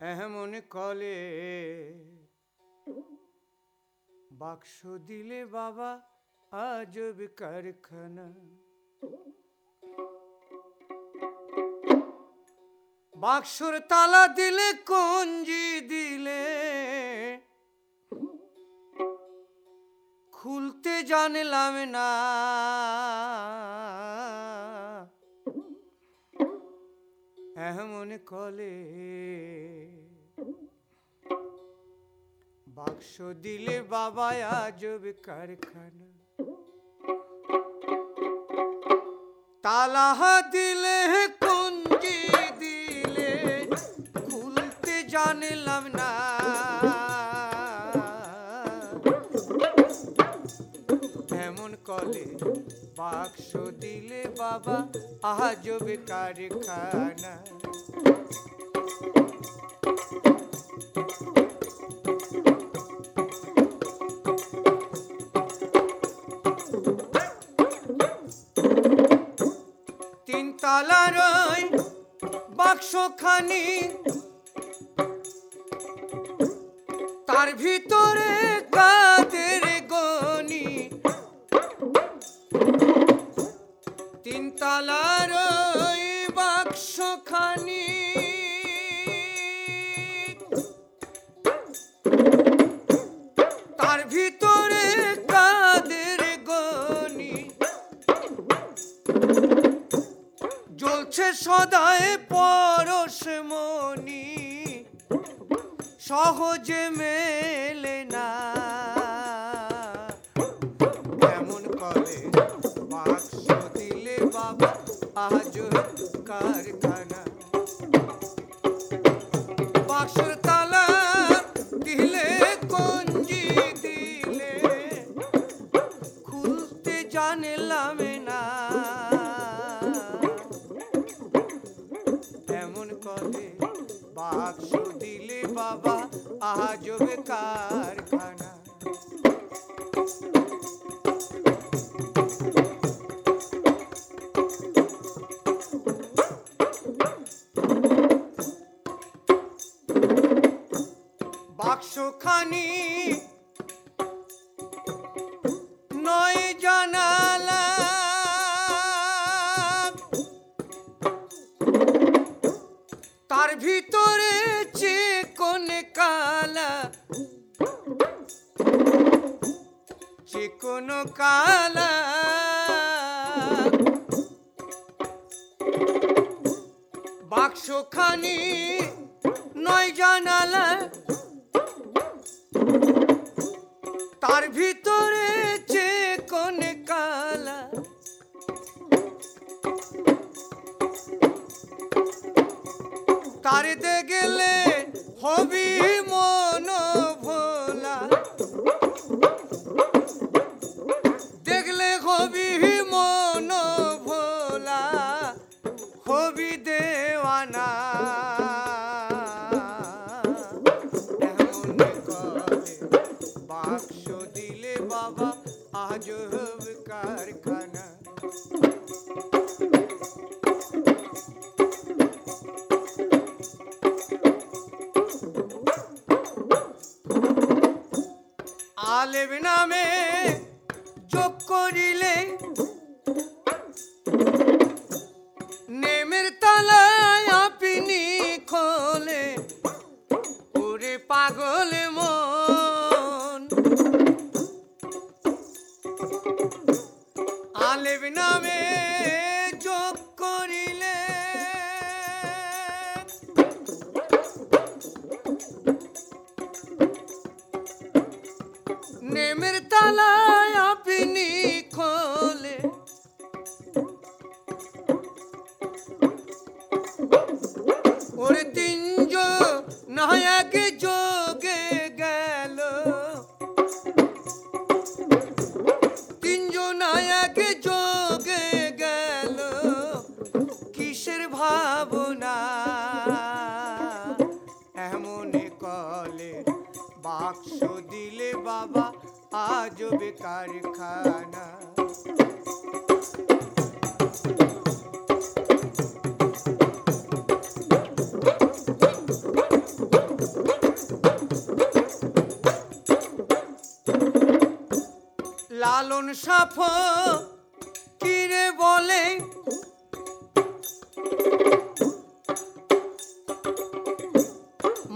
এমন কলে বাক্স দিলে বাবা, আজব কারখানা। বাক্সর তালা দিলে, কঞ্জি দিলে। খুলতে জানলাম না। এমন কলে বাক্স দিলে বাবা আজব কারখানা। তালা দিলে কুঞ্জি দিলে খুলতে জানলাম না। এমন কলে বাক্স দিলে বাবা আজব কারখানা। তিন তালার ওই বাক্সখানি। তার ভিতরে কাদের তালার ওই বাক্সখানি। তার ভিতরে কাদের গনি? জ্বলছে সদায় পরশ মনি। সহজে মেলে না। আজ কারখানা বাক্সর দিলে কঞ্জি দিলে, খুলতে জানলাম না। এমন করে বাক্স দিলে বাবা আজব কারখানা লালন সাফ কিরে বলে?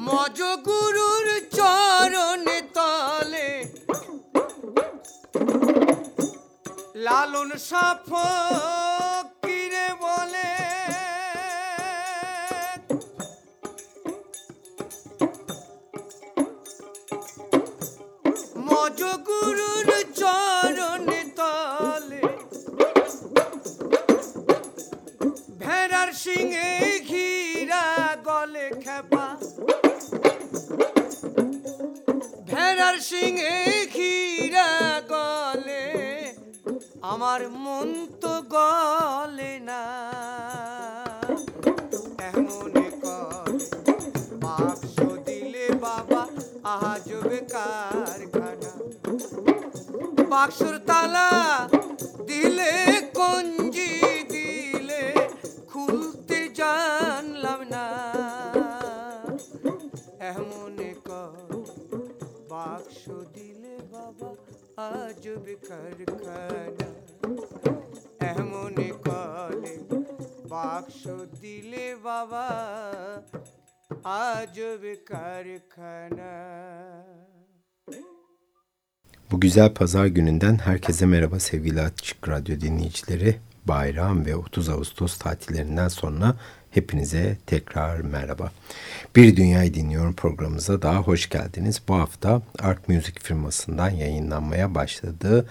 মজ গুরুর চরণ তলে লালন সাফ Bu güzel pazar gününden herkese merhaba sevgili Açık Radyo dinleyicileri. Bayram ve 30 Ağustos tatillerinden sonra hepinize tekrar merhaba. Bir Dünyayı Dinliyorum programımıza daha hoş geldiniz. Bu hafta Ark Music firmasından yayınlanmaya başladığı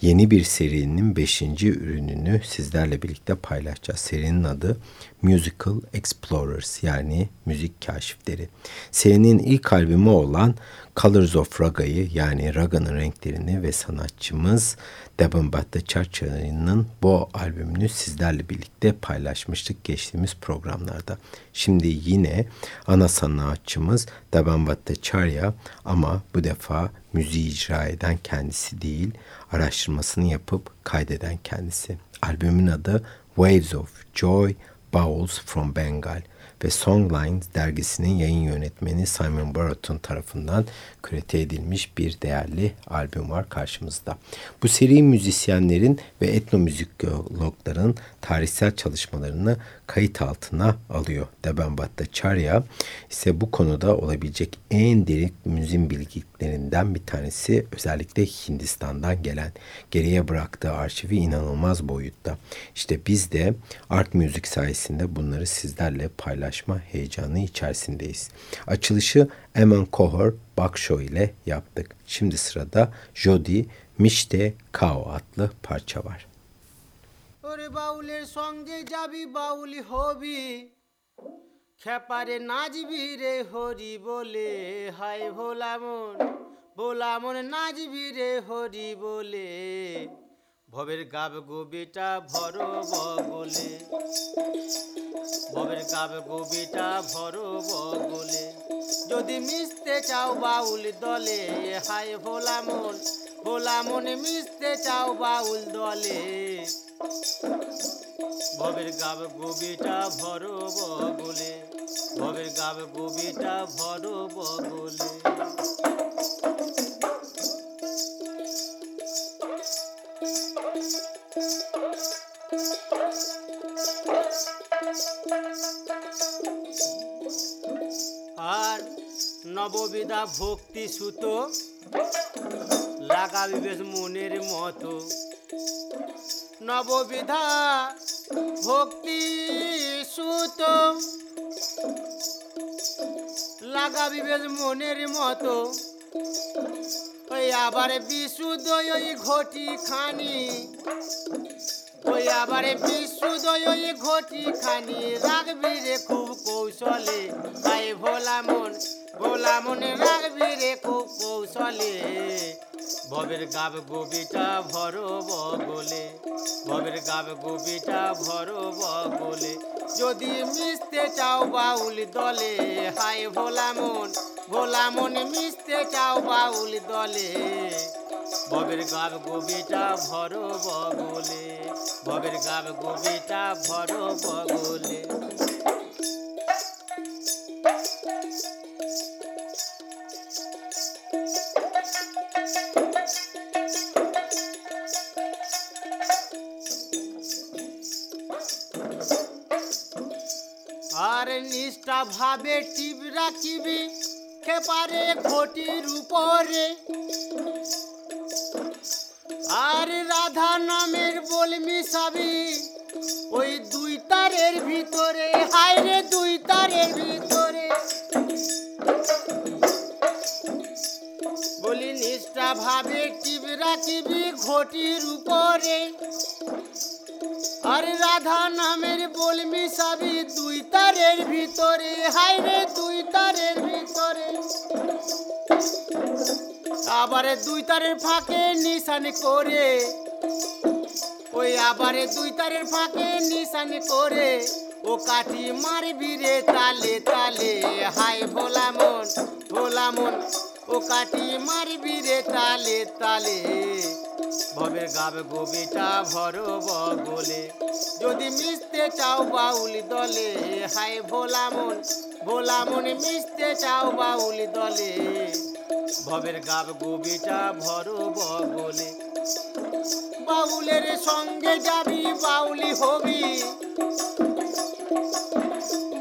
yeni bir serinin 5. ürününü sizlerle birlikte paylaşacağız. Serinin adı Musical Explorers yani müzik kaşifleri. Serinin ilk albümü olan Colors of Raga'yı yani Raga'nın renklerini ve sanatçımız Devon Bhattacharya'nın bu albümünü sizlerle birlikte paylaşmıştık geçtiğimiz programlarda. Şimdi yine ana sanatçımız Devon Bhattacharya ama bu defa müziği icra eden kendisi değil, araştırmasını yapıp kaydeden kendisi. Albümün adı Waves of Joy, Bowls from Bengal ve Songlines dergisinin yayın yönetmeni Simon Barrett'ın tarafından kürete edilmiş bir değerli albüm var karşımızda. Bu seri müzisyenlerin ve etnomüzikologların tarihsel çalışmalarını kayıt altına alıyor. Deben Bhattacharya ise bu konuda olabilecek en derin müziğin bilgiklerinden bir tanesi özellikle Hindistan'dan gelen geriye bıraktığı arşivi inanılmaz boyutta. İşte biz de Art Music sayesinde bunları sizlerle paylaşma heyecanı içerisindeyiz. Açılışı Eman Kohor Baksho ile yaptık. Şimdi sırada Jodi Mişte Kao adlı parça var. ওরে বাউলের সঙ্গে যাবি, বাউলি হবি। খেপারে নাচবি রে হরি বলে, হায় ভোলা মন ভোলা মন নাচবি রে হরি বলে। ভবের গাব গোবিটা ভর বগলে, ভবের গাব গোবিটা ভর বগলে। যদি মিশতে চাও বাউল দলে, হায় ভোলা মন, ভোলা মনে মিশতে চাও বাউল দলে। ভবের গাব গোবিটা ভর বগলে ভবের গাব গোবিটা ভর বগলে আর নববিদা ভক্তি সুত লাগাবি বেশ মনের মতো। নববিধা ভক্তি সুত। লাগাবি বেশ মনের মতো। ওই আবার বিশুদ্ধ ওই ঘটি খানি ওই আবার বিশুদ্ধ ওই ঘটি খানি রাখবি রে খুব কৌশলে গায়ে ভোলা মন। ভোলা মনে রাখবি রে কৌশলে। ভবের গাব গোবিটা ভর বগলে ভবের গাব গোবিটা ভর বগলে যদি মিশতে চাও বাউল দলে, হায় ভোলা মন, ভোলা মনে মিশতে চাও বাউল দলে। ভবের গাব গোবিটা ভর বগলে ভবের গাব গোবিটা ভর বগলে আর নিষ্ঠা ভাবে টিপ রাখিবি, খেপারে ঘটির উপরে। আর রাধা নামের বল মিশাবি, ওই দুই তারের ভিতরে। হায় রে দুই তারের ভিতরে। বলি নিষ্ঠা ভাবে টিপ রাখিবি, ঘটির উপরে। আর রাধা নামের বলবি মিশাবি দুই তারের ভিতরে। হায় রে দুই তারের ভিতরে। আবারে দুই তারের ফাঁকে নিশান করে। ওই আবারে দুই তারের ফাঁকে নিশান করে। ও কাঠি মারবি রে তালে তালে। হাই ভোলা মন ভোলা মন, ও কাঠি মারবি রে তালে তালে। ভবের গাবে গোবিটা ভরব বলে। যদি মিশতে চাও বাউল দলে হাই ভোলা মন ভোলা মন মিশতে চাও বাউল দলে। ভবের গাব গোবিটা ভরব বলে। বাউলের সঙ্গে যাবি, বাউলি হবি।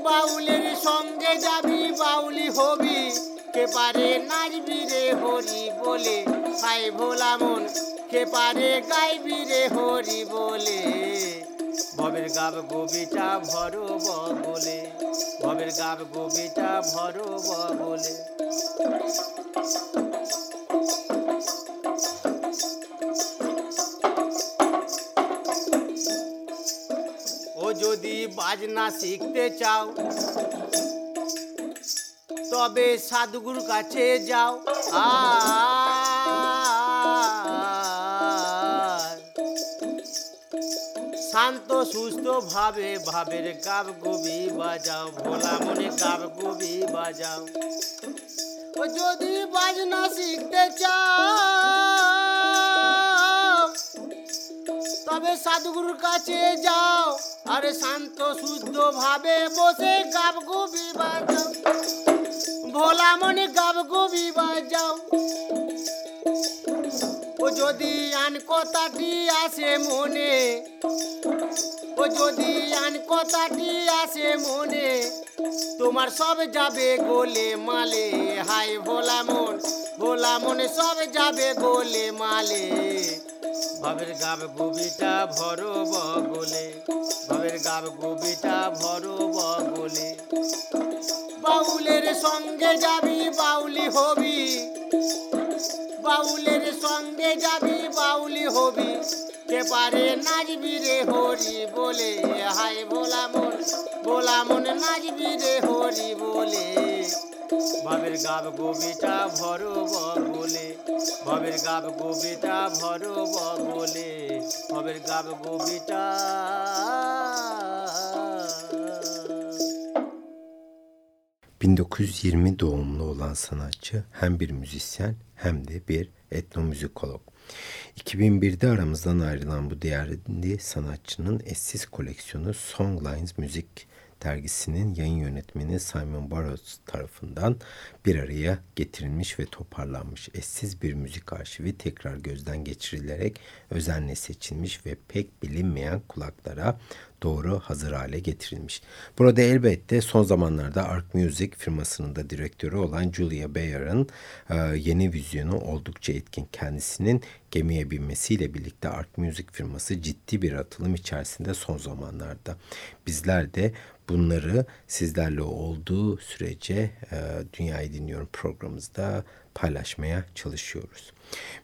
বাউলের সঙ্গে যাবি, বাউলি হবি। কে পারে নাচবি রে হরি বলে? হাই ভোলা মন, কে পারে গাইবি রে হরি বলে? ভবের গাব গোবিটা ভরো বলে। ভবের গাব গোবিটা ভরো বলে। বাজনা শিখতে চাও, তবে সাধুগুরুর কাছে যাও। শান্ত সুস্থ ভাবে ভাবের গাব গবি বাজাও, ভোলা মনে গাব গবি বাজাও। ও যদি বাজনা শিখতে চাও, তবে সাধুগুরুর কাছে যাও। আরে শান্ত শুদ্ধ ভাবে বসে গাব গুবি বাজাও ভোলা মনে গাব গুবি বাজাও ও যদি আন কথাটি আসে মনে, ও যদি আন কথাটি আসে মনে, তোমার সব যাবে গোলে মালে। হাই ভোলা মন, ভোলা মনে সব যাবে গোলে মালে। ভাবের গাব গুবিটা ভরো বগলে, ভাবের গাব গুবিটা ভরো বগলে। বাউলের সঙ্গে যাবি, বাউলি হবি। বাউলের সঙ্গে যাবি, বাউলি হবি। কে পারে নাচবি রে হরি বলে হাই ভোলা মন ভোলা মন নাচবি রে হরি বলে। ভাবের গাব গোবিটা ভরো বলে ভবের গাব গোবিটা ভরো বলে ভবের গাব গোবিটা ...1920 doğumlu olan sanatçı hem bir müzisyen hem de bir etnomüzikolog. 2001'de aramızdan ayrılan bu değerli sanatçının eşsiz koleksiyonu Songlines Müzik dergisinin yayın yönetmeni Simon Barrows tarafından bir araya getirilmiş ve toparlanmış eşsiz bir müzik arşivi tekrar gözden geçirilerek özenle seçilmiş ve pek bilinmeyen kulaklara doğru hazır hale getirilmiş. Burada elbette son zamanlarda Ark Music firmasının da direktörü olan Julia Bayer'ın e, yeni vizyonu oldukça etkin. Kendisinin gemiye binmesiyle birlikte Ark Music firması ciddi bir atılım içerisinde son zamanlarda. Bizler de bunları sizlerle olduğu sürece e, Dünyayı Dinliyorum programımızda paylaşmaya çalışıyoruz.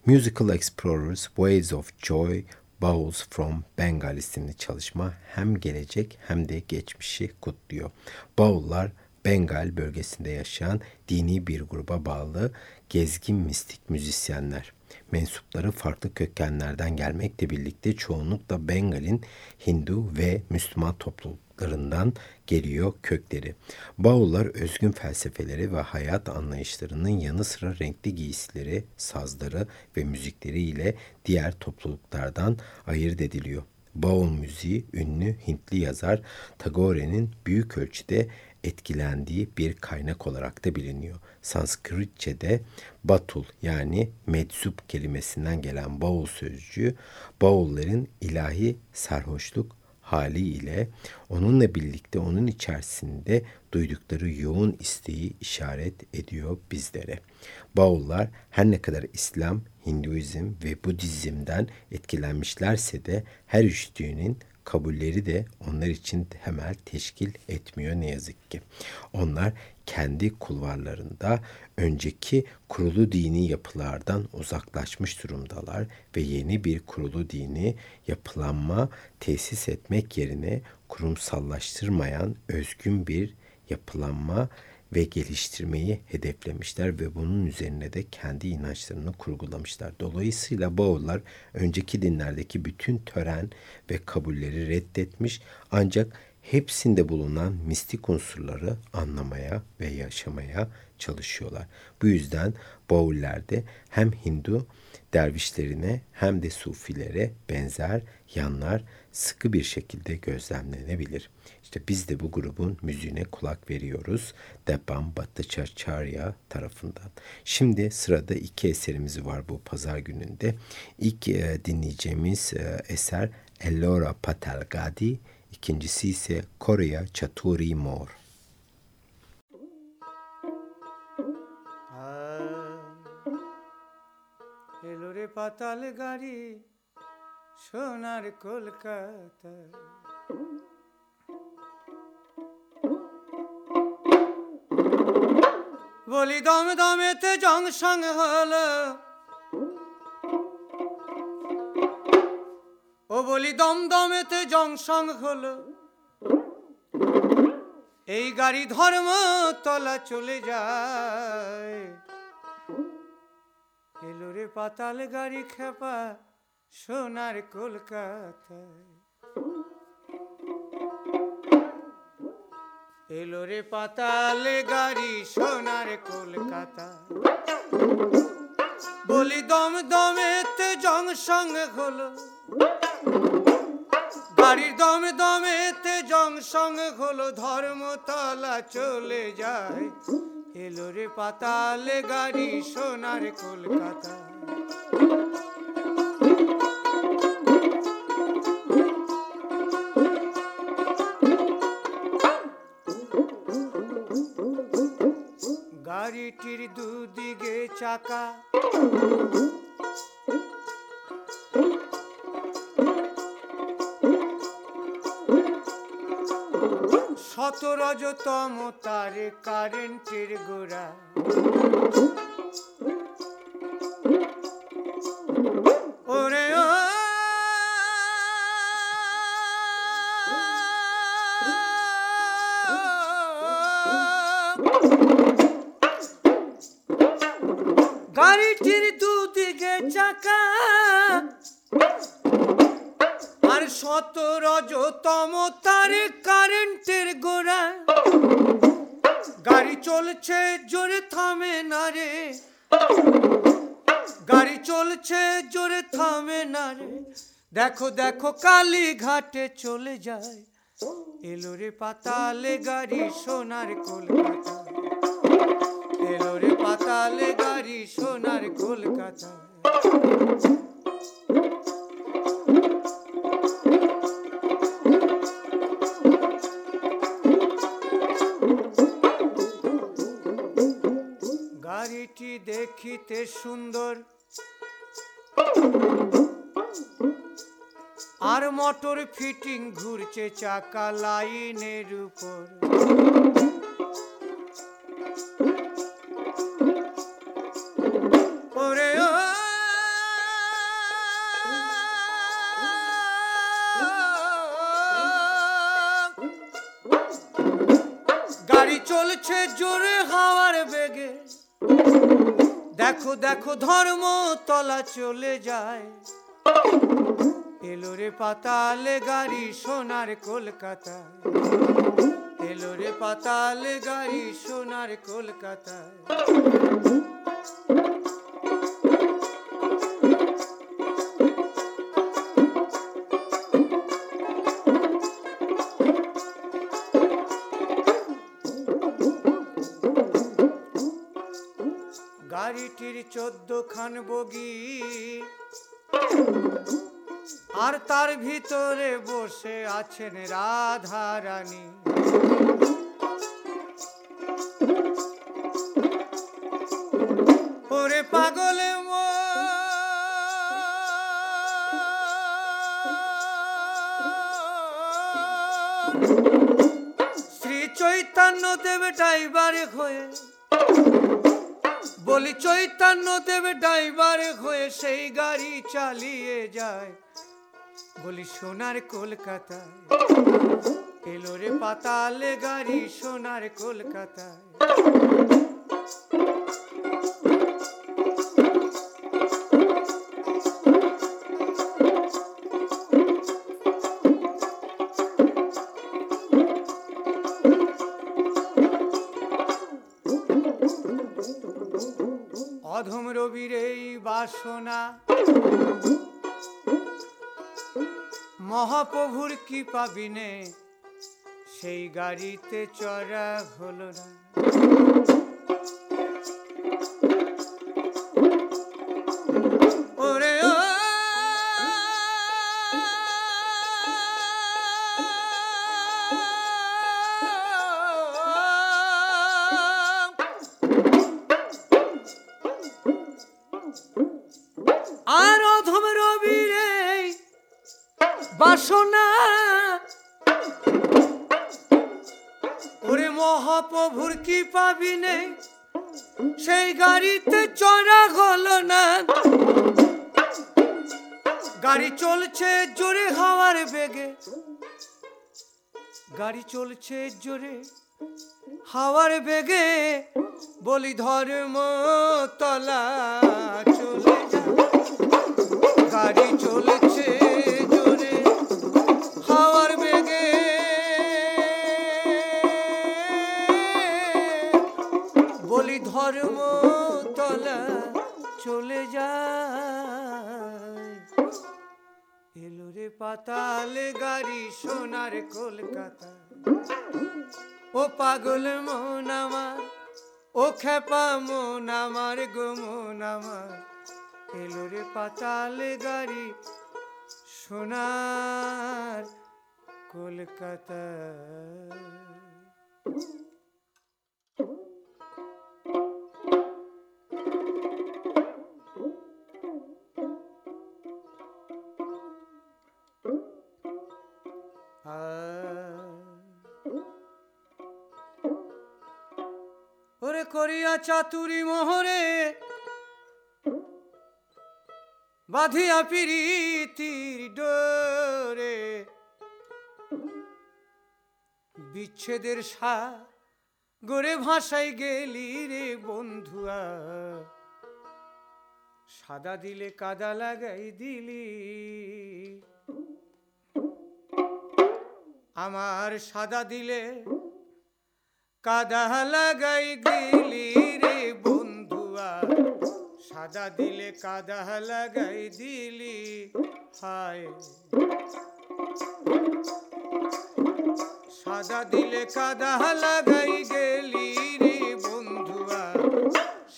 Musical Explorers, Waves of Joy, Bowls from Bengal isimli çalışma hem gelecek hem de geçmişi kutluyor. Bowl'lar Bengal bölgesinde yaşayan dini bir gruba bağlı gezgin mistik müzisyenler. Mensupları farklı kökenlerden gelmekle birlikte çoğunlukla Bengal'in Hindu ve Müslüman topluluklarından geliyor kökleri. Baullar özgün felsefeleri ve hayat anlayışlarının yanı sıra renkli giysileri, sazları ve müzikleri ile diğer topluluklardan ayırt ediliyor. Baul müziği ünlü Hintli yazar Tagore'nin büyük ölçüde etkilendiği bir kaynak olarak da biliniyor. Sanskritçe'de batul yani meczup kelimesinden gelen baul sözcüğü baulların ilahi sarhoşluk, haliyle onunla birlikte onun içerisinde duydukları yoğun isteği işaret ediyor bizlere. Baullar her ne kadar İslam, Hinduizm ve Budizm'den etkilenmişlerse de her üçlüğünün kabulleri de onlar için temel teşkil etmiyor ne yazık ki. Onlar kendi kulvarlarında önceki kurulu dini yapılardan uzaklaşmış durumdalar ve yeni bir kurulu dini yapılanma tesis etmek yerine kurumsallaştırmayan özgün bir yapılanma ve geliştirmeyi hedeflemişler ve bunun üzerine de kendi inançlarını kurgulamışlar. Dolayısıyla Bağollar önceki dinlerdeki bütün tören ve kabulleri reddetmiş ancak hepsinde bulunan mistik unsurları anlamaya ve yaşamaya çalışıyorlar. Bu yüzden Baullerde hem Hindu dervişlerine hem de sufilere benzer yanlar sıkı bir şekilde gözlemlenebilir. İşte biz de bu grubun müziğine kulak veriyoruz. Debam Bhattacharya tarafından. Şimdi sırada iki eserimiz var bu pazar gününde. İlk e, dinleyeceğimiz e, eser Ellora Patalgadi, ikincisi ise Korea Chaturi Mor. Ah, Elore patal সোনার কলকাতা। বলি দম দমেতে জংসং হলো। ও বলি দম দমেতে জংসং হলো। এই গাড়ি ধর্ম তলা চলে যায়। এলো রে পাতাল গাড়ি খেপা সোনার কলকাতায়। এলো রে পাতাল গাড়ি সোনার কলকাতা বলি দম দমেতে জংসং হলো। গাড়ির দমে দমেতে জংসং হলো, ধর্মতলা চলে যায়। এলো রে পাতালে গাড়ি সোনার কলকাতা গাড়িটির দুদিকে চাকা। শতরজতম তার কারেন্টের গোড়া। চলছে জোরে থামে না রে। দেখো দেখো কালী ঘাটে চলে যায়। এলো রে পাতালে গাড়ি সোনার কলকাতা। এলো রে পাতালে গাড়ি সোনার কলকাতা। গাড়িটি দেখিতে সুন্দর আর মোটর ফিটিং ঘুরছে চাকা লাইনের উপর। দেখো দেখো, ধর্ম তলা চলে যায়। এলো রে পাতালে গাড়ি সোনার কলকাতা এলো রে পাতালে গাড়ি সোনার কলকাতা চোদ্দ খান বগি। আর তার ভিতরে বসে আছেন রাধা রানী ওরে পাগলে বলি সোনার কলকাতা এলো রে পাতালে গাড়ি সোনার কলকাতায়। অধম রবির এই বাসনা মহাপ্রভুর কি পাবিনে সেই গাড়িতে চড়া হলো না। গাড়িতে চড়া হলো না। গাড়ি চলছে জোরে হাওয়ার বেগে। গাড়ি চলছে জোরে হাওয়ার বেগে। বলি ধর্ম তলা চলে যা। গাড়ি চলেছে পাতালে গাড়ি সোনার কলকাতা। ও পাগল মন আমার, ও খেপা মন আমার গো মন আমার। এলো রে পাতালে গাড়ি সোনার কলকাতা। করিয়া চাতুরি মোহরে বাঁধিয়া পিরিতির ডোরে। বিচ্ছেদের সা গড়ে ভাষায় গেলি রে বন্ধুয়া। সাদা দিলে কাদা লাগাই দিলি। আমার সাদা দিলে কাদা লাগাই দিলি রে বন্ধুয়া। সাদা দিলে কাদা লাগাই দিলি, হায়। সাদা দিলে কাদা লাগাই গেলি রে বন্ধুয়া।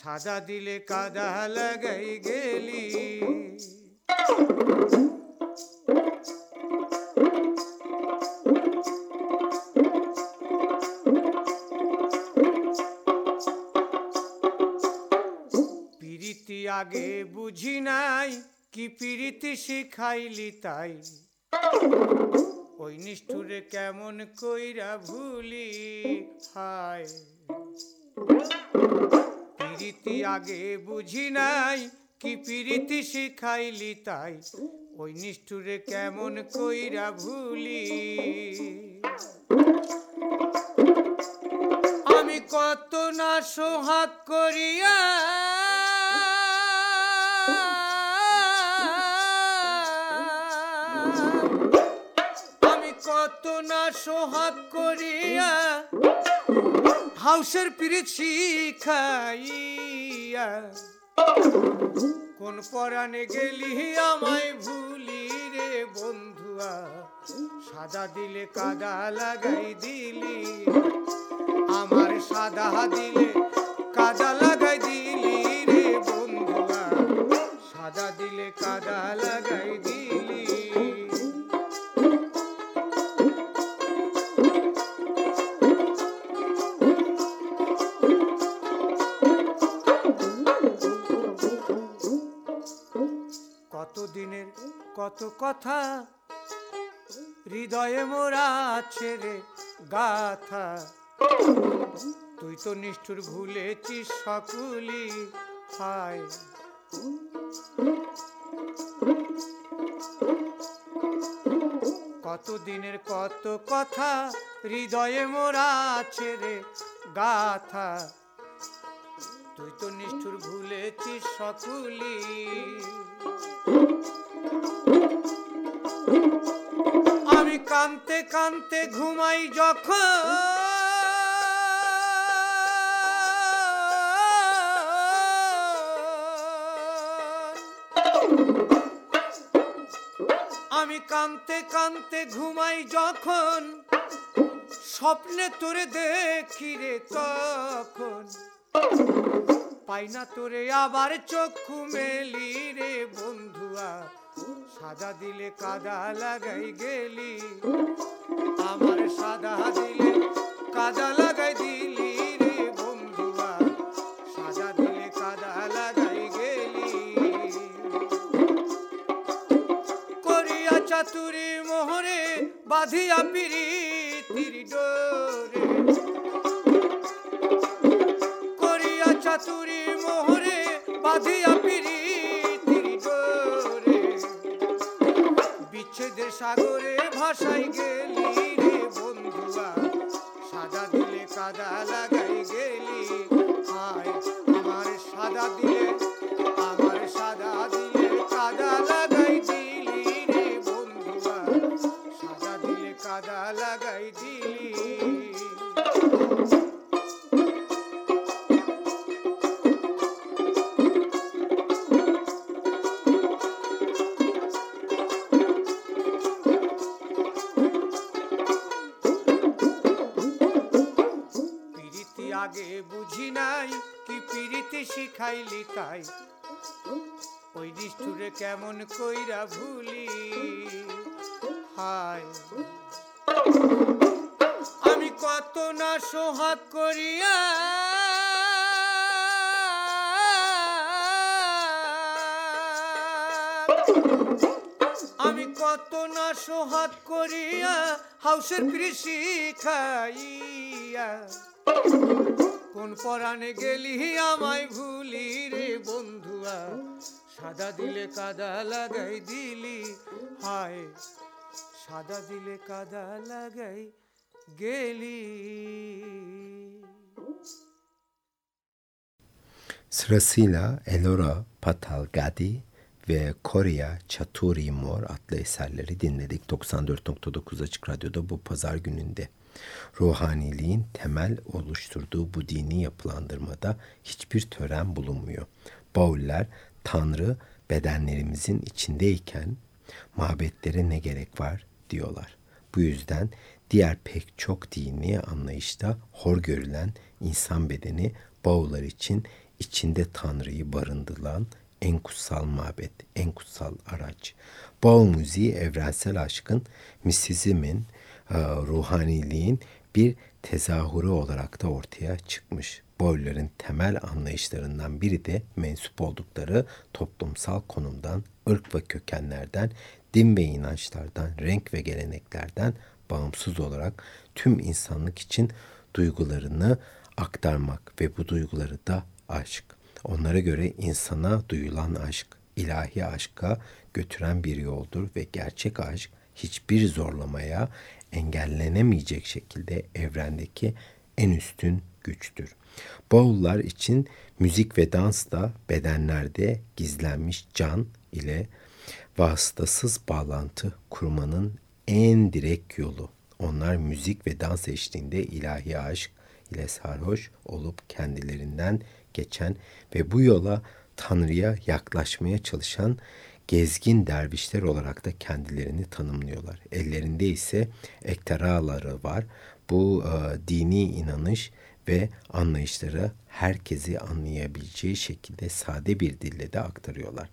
সাদা দিলে কাদা লাগাই গেলি। আগে বুঝি নাই কি পিরিতি শিখাইলি তাই। ওই নিষ্ঠুরে কেমন কইরা ভুলি হায়। পিরিতি আগে বুঝি নাই কি পিরিতি শিখাইলি তাই। ওই নিষ্ঠুরে কেমন কইরা ভুলি। আমি কত না সোহাগ করিয়া না সোহাগ করিয়া হাউসের পিরিত শিখাইয়া, কোন পরাণে গেলি আমায় ভুলি রে বন্ধুয়া সাদা দিলে কাদা লাগাই দিলি, আমার সাদা দিলে কাদা লাগাই দিলি রে বন্ধুয়া সাদা দিলে কাদা লাগাই দিলি। কত দিনের কত কথা। হৃদয়ে মোরা ছেড়ে গাথা। তুই তো নিষ্ঠুর ভুলেছিস সকলি হায়। কত দিনের কত কথা হৃদয়ে মোরা ছেড়ে গাথা। তুই তো নিষ্ঠুর ভুলেছিস সকলি আমি কানতে কানতে ঘুমাই যখন। আমি কানতে কানতে ঘুমাই যখন। স্বপ্নে তোরে দেখি রে তখন। পাই না তোরে, আবার চক্ষু মেলি রে বন্ধুয়া। সাদা দিলে কাদা লাগাই গেলি। আমার সাদা দিলে কাদা লাগাই দিলি রে বন্ধুয়া। সাদা দিলে কাদা লাগাই গেলি। করিয়া চাতুরি মোহরে, বাঁধিয়া পিরি তিরি ডোরে। চাতুরি মোহরে বাঁধিয়া সাগরে ভাসাই গেলি রে বন্ধুয়া। সাদা দিলে কাদা লাগাই গেলি হায় ওই কেমন কইরা ভুলি? হায়। আমি কত না সোহাগ করিয়া আমি কত না সোহাগ করিয়া হাউসের কৃষি খাইয়া। কোন পরাণে গেলি আমায় ভুলি রে বন্ধুয়া? সাদা দিলে কাদা লাগাই দিলি হায় সাদা দিলে কাদা লাগাই গেলি Sırasıyla Elora Patalgadi ve Korea Chaturi Mor adlı eserleri dinledik 94.9 Açık Radyo'da bu pazar gününde. Ruhaniliğin temel oluşturduğu bu dini yapılandırmada hiçbir tören bulunmuyor. Bauller Tanrı bedenlerimizin içindeyken mabetlere ne gerek var diyorlar. Bu yüzden diğer pek çok dini anlayışta hor görülen insan bedeni Bağlar için içinde Tanrı'yı barındıran en kutsal mabet, en kutsal araç. Bağ müziği evrensel aşkın, misizmin, e, ruhaniliğin bir tezahürü olarak da ortaya çıkmış. Boylerin temel anlayışlarından biri de mensup oldukları toplumsal konumdan, ırk ve kökenlerden, din ve inançlardan, renk ve geleneklerden bağımsız olarak tüm insanlık için duygularını aktarmak ve bu duyguları da aşk. Onlara göre insana duyulan aşk, ilahi aşka götüren bir yoldur ve gerçek aşk hiçbir zorlamaya engellenemeyecek şekilde evrendeki en üstün güçtür. Boğullar için müzik ve dans da bedenlerde gizlenmiş can ile vasıtasız bağlantı kurmanın en direkt yolu. Onlar müzik ve dans eşliğinde ilahi aşk ile sarhoş olup kendilerinden geçen ve bu yola Tanrı'ya yaklaşmaya çalışan gezgin dervişler olarak da kendilerini tanımlıyorlar. Ellerinde ise ekteraları var. Bu e, dini inanış ve anlayışları herkesi anlayabileceği şekilde sade bir dille de aktarıyorlar.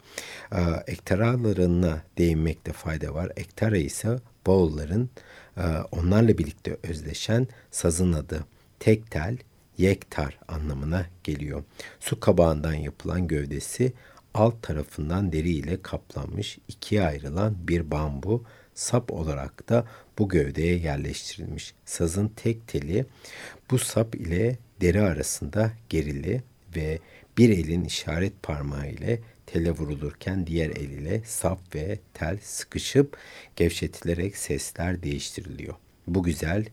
E, ekteralarına değinmekte fayda var. Ektara ise Boğulların e, onlarla birlikte özleşen sazın adı tek tel, yektar anlamına geliyor. Su kabağından yapılan gövdesi alt tarafından deri ile kaplanmış ikiye ayrılan bir bambu sap olarak da bu gövdeye yerleştirilmiş. Sazın tek teli bu sap ile deri arasında gerili ve bir elin işaret parmağı ile tele vurulurken diğer el ile sap ve tel sıkışıp gevşetilerek sesler değiştiriliyor. Bu güzel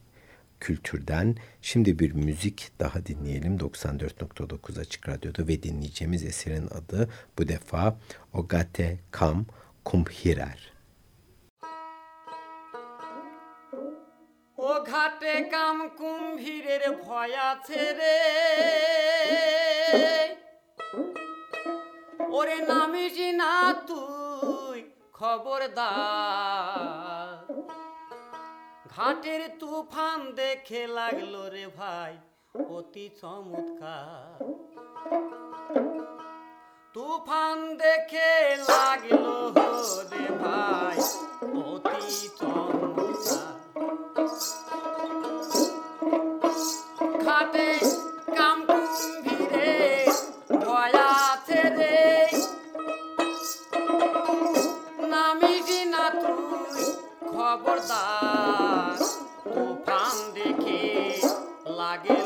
kültürden şimdi bir müzik daha dinleyelim 94.9 Açık Radyo'da ve dinleyeceğimiz eserin adı bu defa Ogate Kam Kumhirer. ও ঘাটে কাম কুম্ভীরের ভয় আছে রে। ওরে name is না তুই খবরদার। ঘাটের তুফান দেখে লাগল রে ভাই, অতি চমৎকার। তুফান দেখে লাগল রে ভাই খবরদার তুফান দেখে লাগেল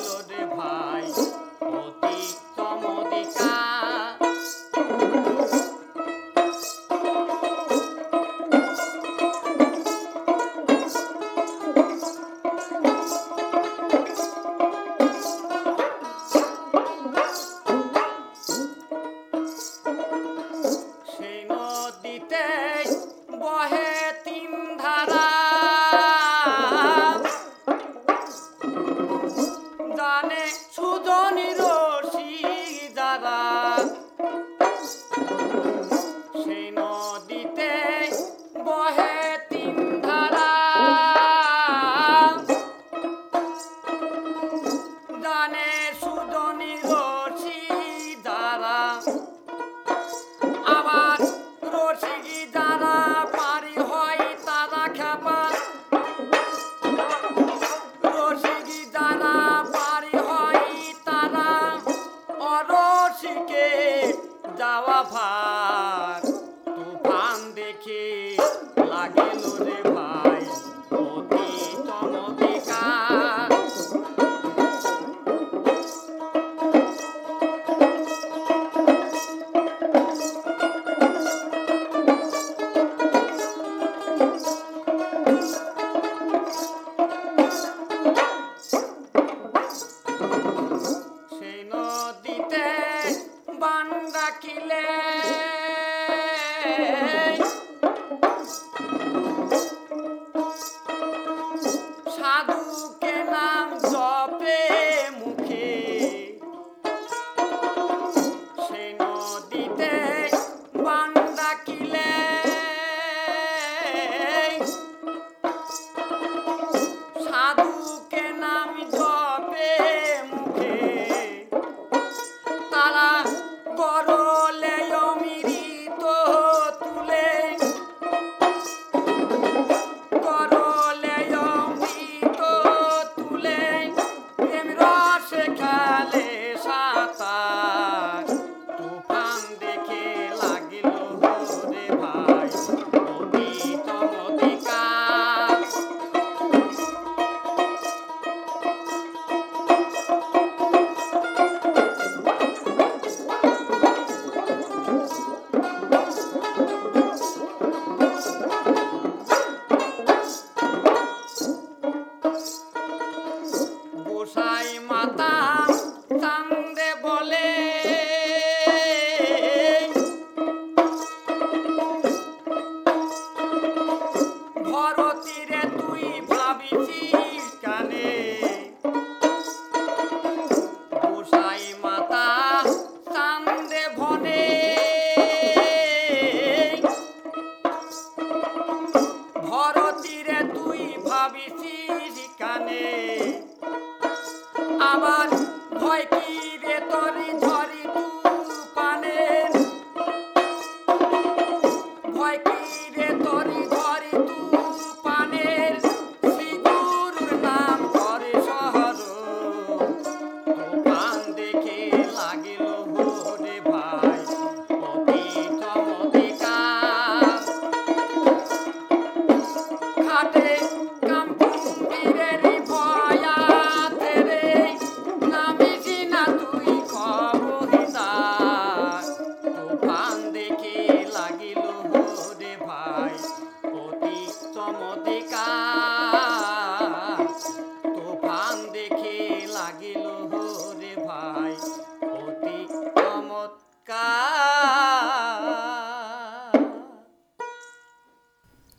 我爱天山。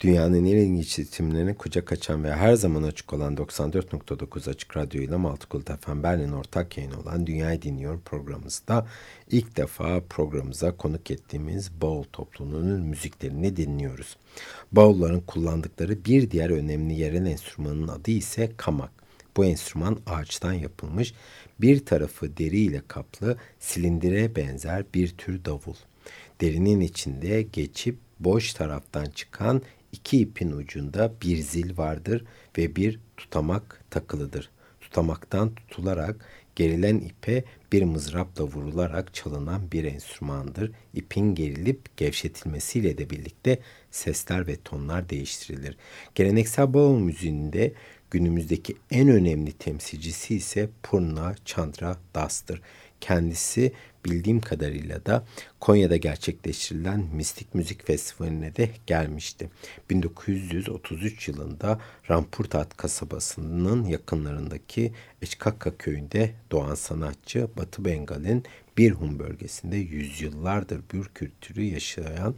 Dünyanın en ilginç ritimlerine kucak açan ve her zaman açık olan 94.9 Açık Radyo ile Maltıkult FM Berlin ortak yayın olan Dünyayı Dinliyor programımızda ilk defa programımıza konuk ettiğimiz Baul topluluğunun müziklerini dinliyoruz. Baulların kullandıkları bir diğer önemli yerel enstrümanın adı ise kamak. Bu enstrüman ağaçtan yapılmış, bir tarafı deri ile kaplı, silindire benzer bir tür davul. Derinin içinde geçip boş taraftan çıkan iki ipin ucunda bir zil vardır ve bir tutamak takılıdır. Tutamaktan tutularak gerilen ipe bir mızrapla vurularak çalınan bir enstrümandır. İpin gerilip gevşetilmesiyle de birlikte sesler ve tonlar değiştirilir. Geleneksel bağım müziğinde günümüzdeki en önemli temsilcisi ise Purna Chandra Das'tır. Kendisi bildiğim kadarıyla da Konya'da gerçekleştirilen Mistik Müzik Festivali'ne de gelmişti. 1933 yılında Rampurtat kasabasının yakınlarındaki Eçkakka köyünde doğan sanatçı Batı Bengal'in Birhum bölgesinde yüzyıllardır bir kültürü yaşayan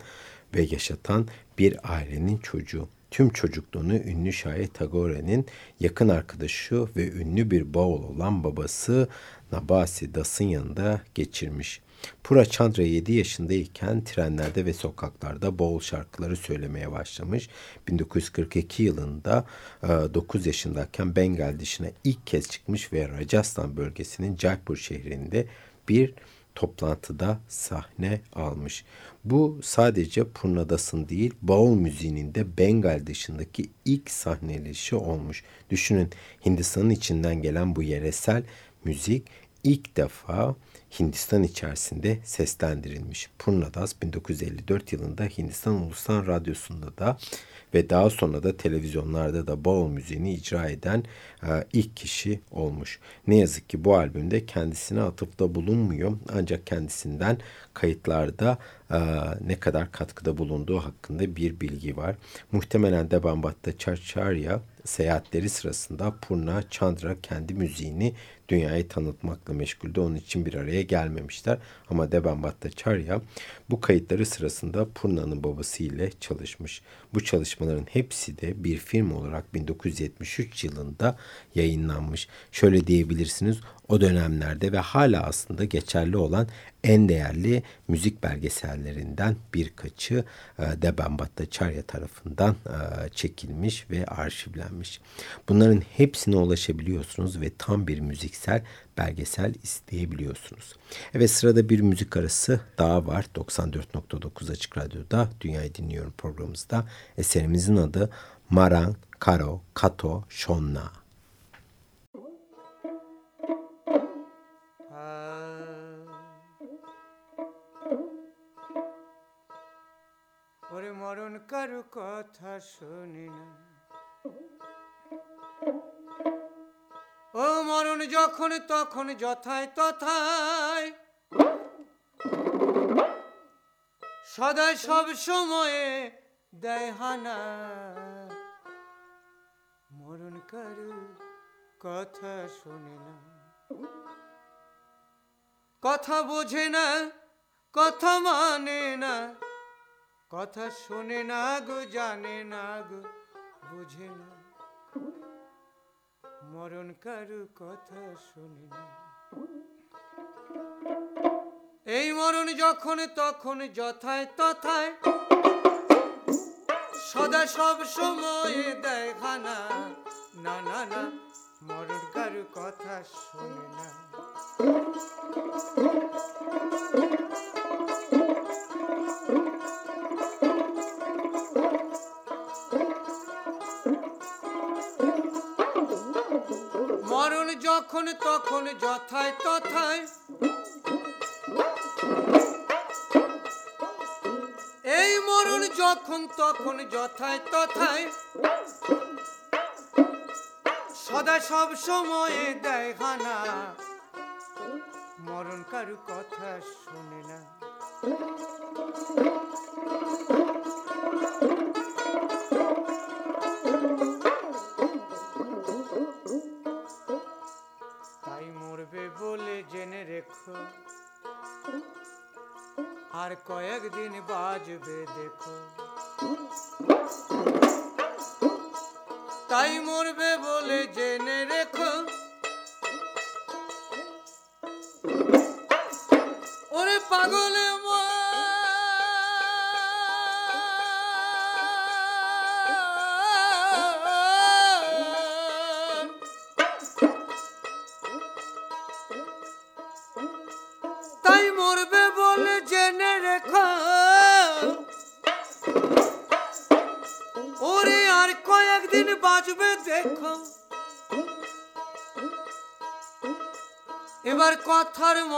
ve yaşatan bir ailenin çocuğu. Tüm çocukluğunu ünlü şair Tagore'nin yakın arkadaşı ve ünlü bir baul olan babası Nabasi Das'ın yanında geçirmiş. Pura Chandra 7 yaşındayken trenlerde ve sokaklarda boğul şarkıları söylemeye başlamış. 1942 yılında 9 yaşındayken Bengal dışına ilk kez çıkmış ve Rajasthan bölgesinin Jaipur şehrinde bir toplantıda sahne almış. Bu sadece Purnadas'ın değil, Baul müziğinin de Bengal dışındaki ilk sahnelişi olmuş. Düşünün Hindistan'ın içinden gelen bu yeresel müzik ilk defa Hindistan içerisinde seslendirilmiş. Purnadas 1954 yılında Hindistan Ulusal Radyosu'nda da ve daha sonra da televizyonlarda da Baul müziğini icra eden e, ilk kişi olmuş. Ne yazık ki bu albümde kendisine atıfta bulunmuyor ancak kendisinden kayıtlarda e, ne kadar katkıda bulunduğu hakkında bir bilgi var. Muhtemelen de Bambatta Charcharya seyahatleri sırasında Purna Chandra kendi müziğini dünyaya tanıtmakla meşguldü. Onun için bir araya gelmemişler. Ama Deban Bhattacharya bu kayıtları sırasında Purna'nın babası ile çalışmış. Bu çalışmaların hepsi de bir film olarak 1973 yılında yayınlanmış. Şöyle diyebilirsiniz o dönemlerde ve hala aslında geçerli olan en değerli müzik belgesellerinden birkaçı e, Deban Bhattacharya tarafından e, çekilmiş ve arşivlenmiş. Bunların hepsine ulaşabiliyorsunuz ve tam bir müziksel belgesel isteyebiliyorsunuz. Evet sırada bir müzik arası daha var. 94.9 Açık Radyo'da Dünyayı Dinliyorum programımızda. Eserimizin adı Maran Karo Kato Shonna. কথা শুনি না। ও মরণ যখন তখন যথায় তথায় সদা সব সময়ে দেয় হানা মরণ কারু কথা শোনে না। কথা বোঝে না, কথা মানে না। কথা শোনে না গো জানে না গো বুঝে না। মরণ কারু কথা শোনে না। এই মরণ যখন, তখন যথায় তথায়। সদা সব সময় দেয় খানা না না না, মরণ কারু কথা শোনে না। যখন তখন যথায় তথায়। এই মরণ যখন তখন যথায় তথায়। সদা সব সময়ে দেয় হানা মরণ কারু কথা শোনে না।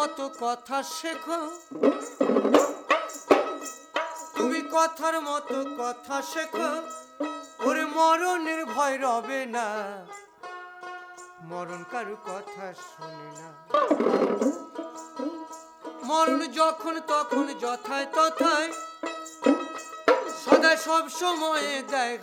মতো কথা শেখো। তুমি কথার মতো কথা শেখো। ওরে মরণের ভয় রবে না। মরণ কারু কথা শোনে না। মরণ যখন তখন যথায় তথায়, সদা সব সময়ে দেয়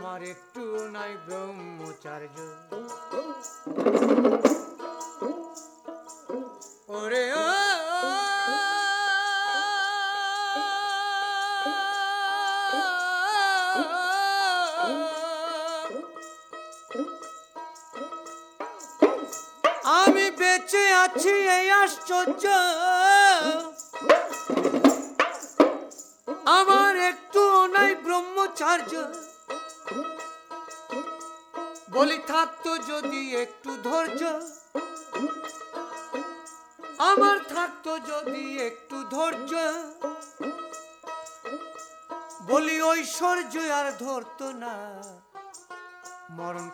আমার একটু নাই ব্রহ্মচার্য।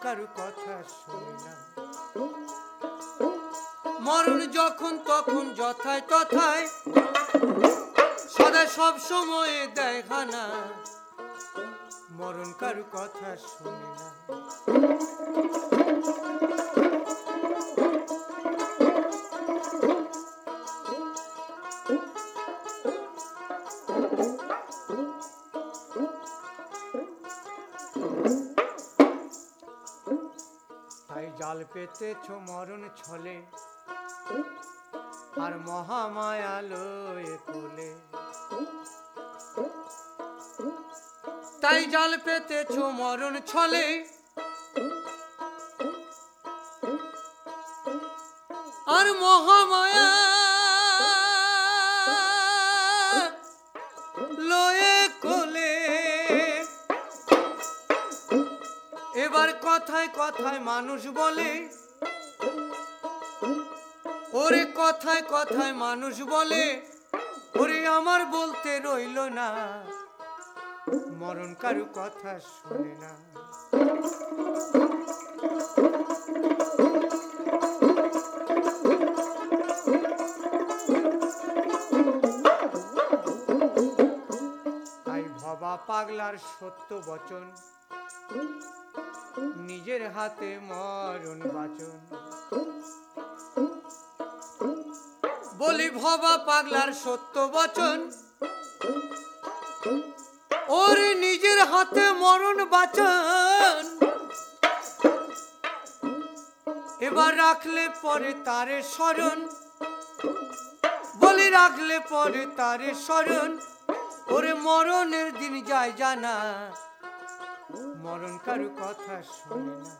কারু কথা শোনে না। মরণ যখন তখন যথায় তথায়, সদা সব সময়ে দেয় খানা মরণ কারু কথা শোনে না। পেতেছ মরণ ছলে। আর মহামায়া লয়ে কোলে। তাই জাল পেতেছ মরণ ছলে। আর মহামায়া লয়ে কথায় মানুষ বলে। ওরে কথায় কথায় মানুষ বলে। ওরে আমার বলতে রইল না। মরণ কারু কথা শুনে না। পাগলার সত্য বচন। নিজের হাতে মরণ বাচন। বলি ভবা পাগলার সত্য বচন। ওর নিজের হাতে মরণ বাচন। এবার রাখলে পরে তারে স্মরণ। বলি রাখলে পরে তারে স্মরণ। ওরে মরণের দিন যায় জানা। মরণ কারু কথা শোনে না।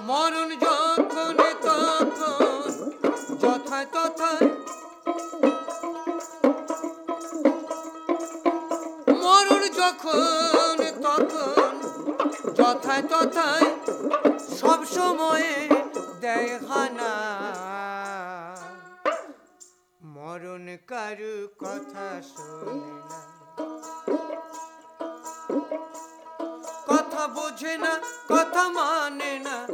মরণ যখন, তখন, যথায় তথায়। মরণ যখন, তখন, যথায় তথায়। সব সময়ে দেয় হানা। মরণ কারু কথা শোনে না। কথা বোঝে না, কথা মানে না।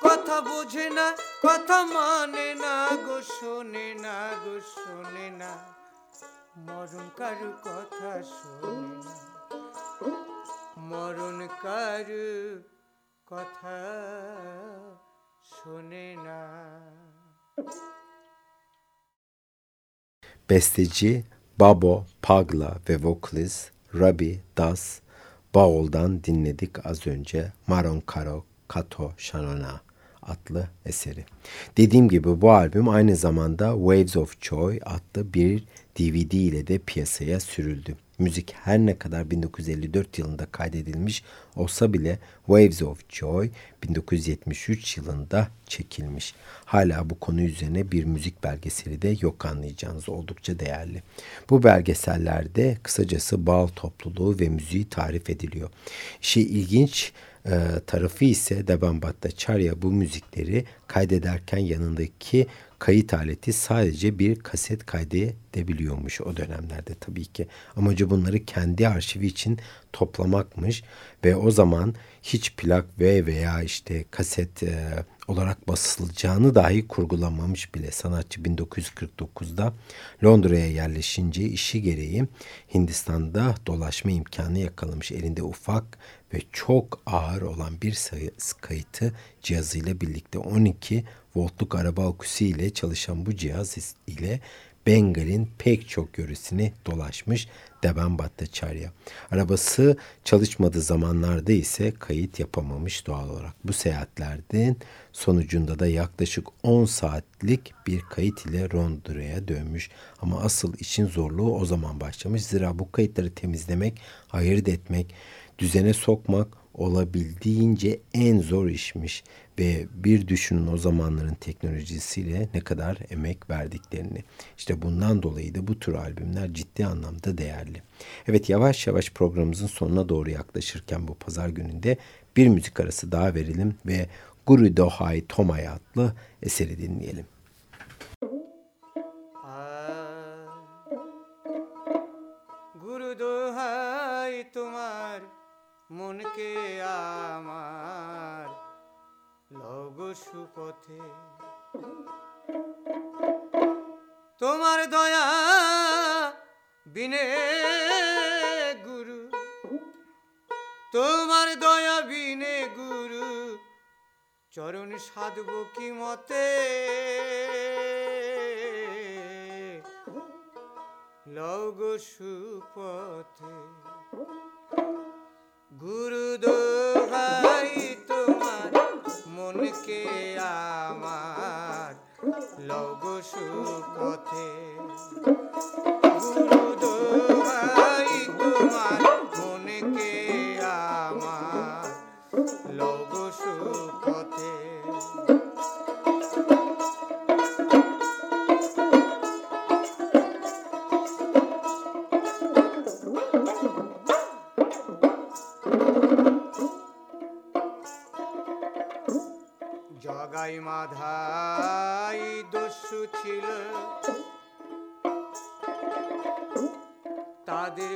কথা বোঝে না, কথা মানে না গো, শোনে না গো, শোনে না। মরণ কারু কথা শোনে না। মরণ কারু কথা শোনে না। Besteci Babo Pagla ve vokalist Rabi Das Baol'dan dinledik az önce Maron Karo Kato Shanona adlı eseri. Dediğim gibi bu albüm aynı zamanda Waves of Joy adlı bir DVD ile de piyasaya sürüldü. Müzik her ne kadar 1954 yılında kaydedilmiş olsa bile Waves of Joy 1973 yılında çekilmiş. Hala bu konu üzerine bir müzik belgeseli de yok anlayacağınız oldukça değerli. Bu belgesellerde kısacası Baal topluluğu ve müziği tarif ediliyor. İşi ilginç e, tarafı ise Devan Bhattacharya bu müzikleri kaydederken yanındaki kayıt aleti sadece bir kaset kaydedebiliyormuş o dönemlerde tabii ki. Amacı bunları kendi arşivi için toplamakmış ve o zaman hiç plak ve veya işte kaset e, olarak basılacağını dahi kurgulamamış bile. Sanatçı 1949'da Londra'ya yerleşince işi gereği Hindistan'da dolaşma imkanı yakalamış. Elinde ufak ve çok ağır olan bir sayı kayıtı cihazıyla birlikte 12 voltluk araba aküsü ile çalışan bu cihaz ile Bengal'in pek çok yöresini dolaşmış Devan Bhattacharya. Arabası çalışmadığı zamanlarda ise kayıt yapamamış doğal olarak. Bu seyahatlerden sonucunda da yaklaşık 10 saatlik bir kayıt ile Londra'ya dönmüş. Ama asıl işin zorluğu o zaman başlamış. Zira bu kayıtları temizlemek, ayırt etmek, düzene sokmak olabildiğince en zor işmiş ve bir düşünün o zamanların teknolojisiyle ne kadar emek verdiklerini. İşte bundan dolayı da bu tür albümler ciddi anlamda değerli. Evet yavaş yavaş programımızın sonuna doğru yaklaşırken bu pazar gününde bir müzik arası daha verelim ve Guru Dohai Tomay adlı eseri dinleyelim. মনকে আমার। লগ সুপথে। তোমার দয়া বিনে গুরু। তোমার দয়া বিনে গুরু। চরণ সাধব কি মতে? লগ সুপথে। গুরু দোহাই তোমার মনকে আমার। লগ সুপথে তাদের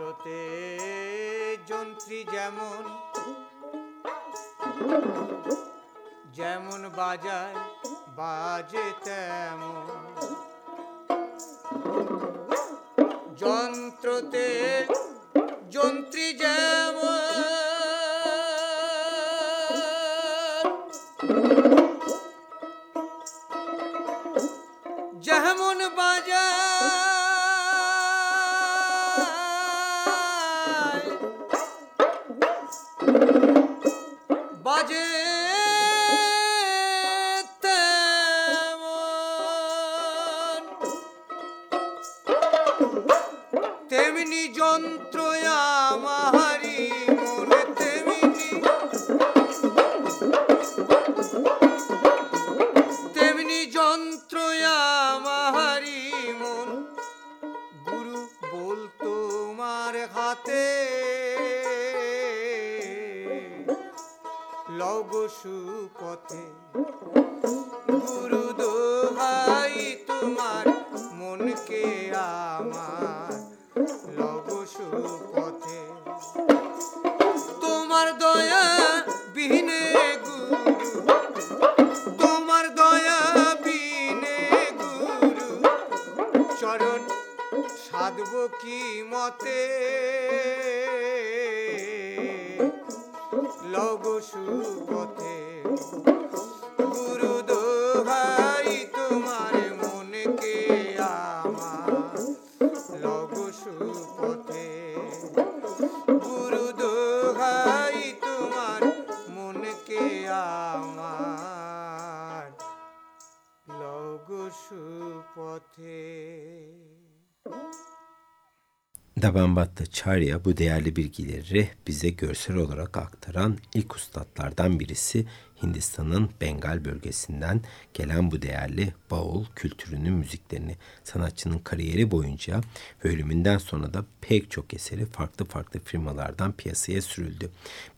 যন্ত্রতে যন্ত্রী যেমন যেমন বাজায় বাজে তেমন। যন্ত্রতে যন্ত্রী যেমন Dabanbatta Çarya bu değerli bilgileri bize görsel olarak aktaran ilk ustalardan birisi Hindistan'ın Bengal bölgesinden gelen bu değerli baul kültürünün müziklerini sanatçının kariyeri boyunca ve ölümünden sonra da pek çok eseri farklı farklı firmalardan piyasaya sürüldü.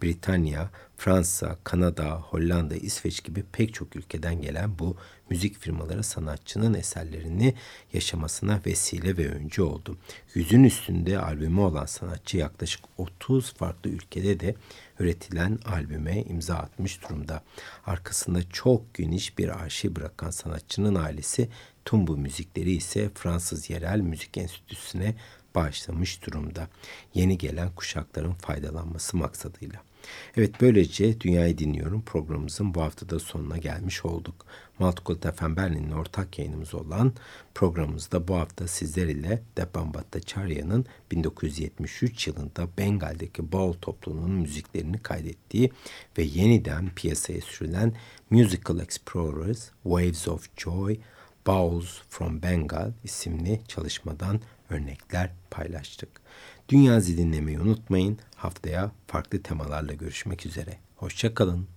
Britanya, Fransa, Kanada, Hollanda, İsveç gibi pek çok ülkeden gelen bu müzik firmaları sanatçının eserlerini yaşamasına vesile ve öncü oldu. Yüzün üstünde albümü olan sanatçı yaklaşık 30 farklı ülkede de üretilen albüme imza atmış durumda. Arkasında çok geniş bir arşiv bırakan sanatçının ailesi tüm bu müzikleri ise Fransız Yerel Müzik Enstitüsü'ne bağışlamış durumda. Yeni gelen kuşakların faydalanması maksadıyla. Evet böylece Dünyayı Dinliyorum programımızın bu haftada sonuna gelmiş olduk. Multicult FM Berlin'in ortak yayınımız olan programımızda bu hafta sizler ile Depan Bhattacharya'nın 1973 yılında Bengal'deki Baul topluluğunun müziklerini kaydettiği ve yeniden piyasaya sürülen Musical Explorers, Waves of Joy, Bowls from Bengal isimli çalışmadan örnekler paylaştık. Dünya dinlemeyi unutmayın. Haftaya farklı temalarla görüşmek üzere. Hoşçakalın.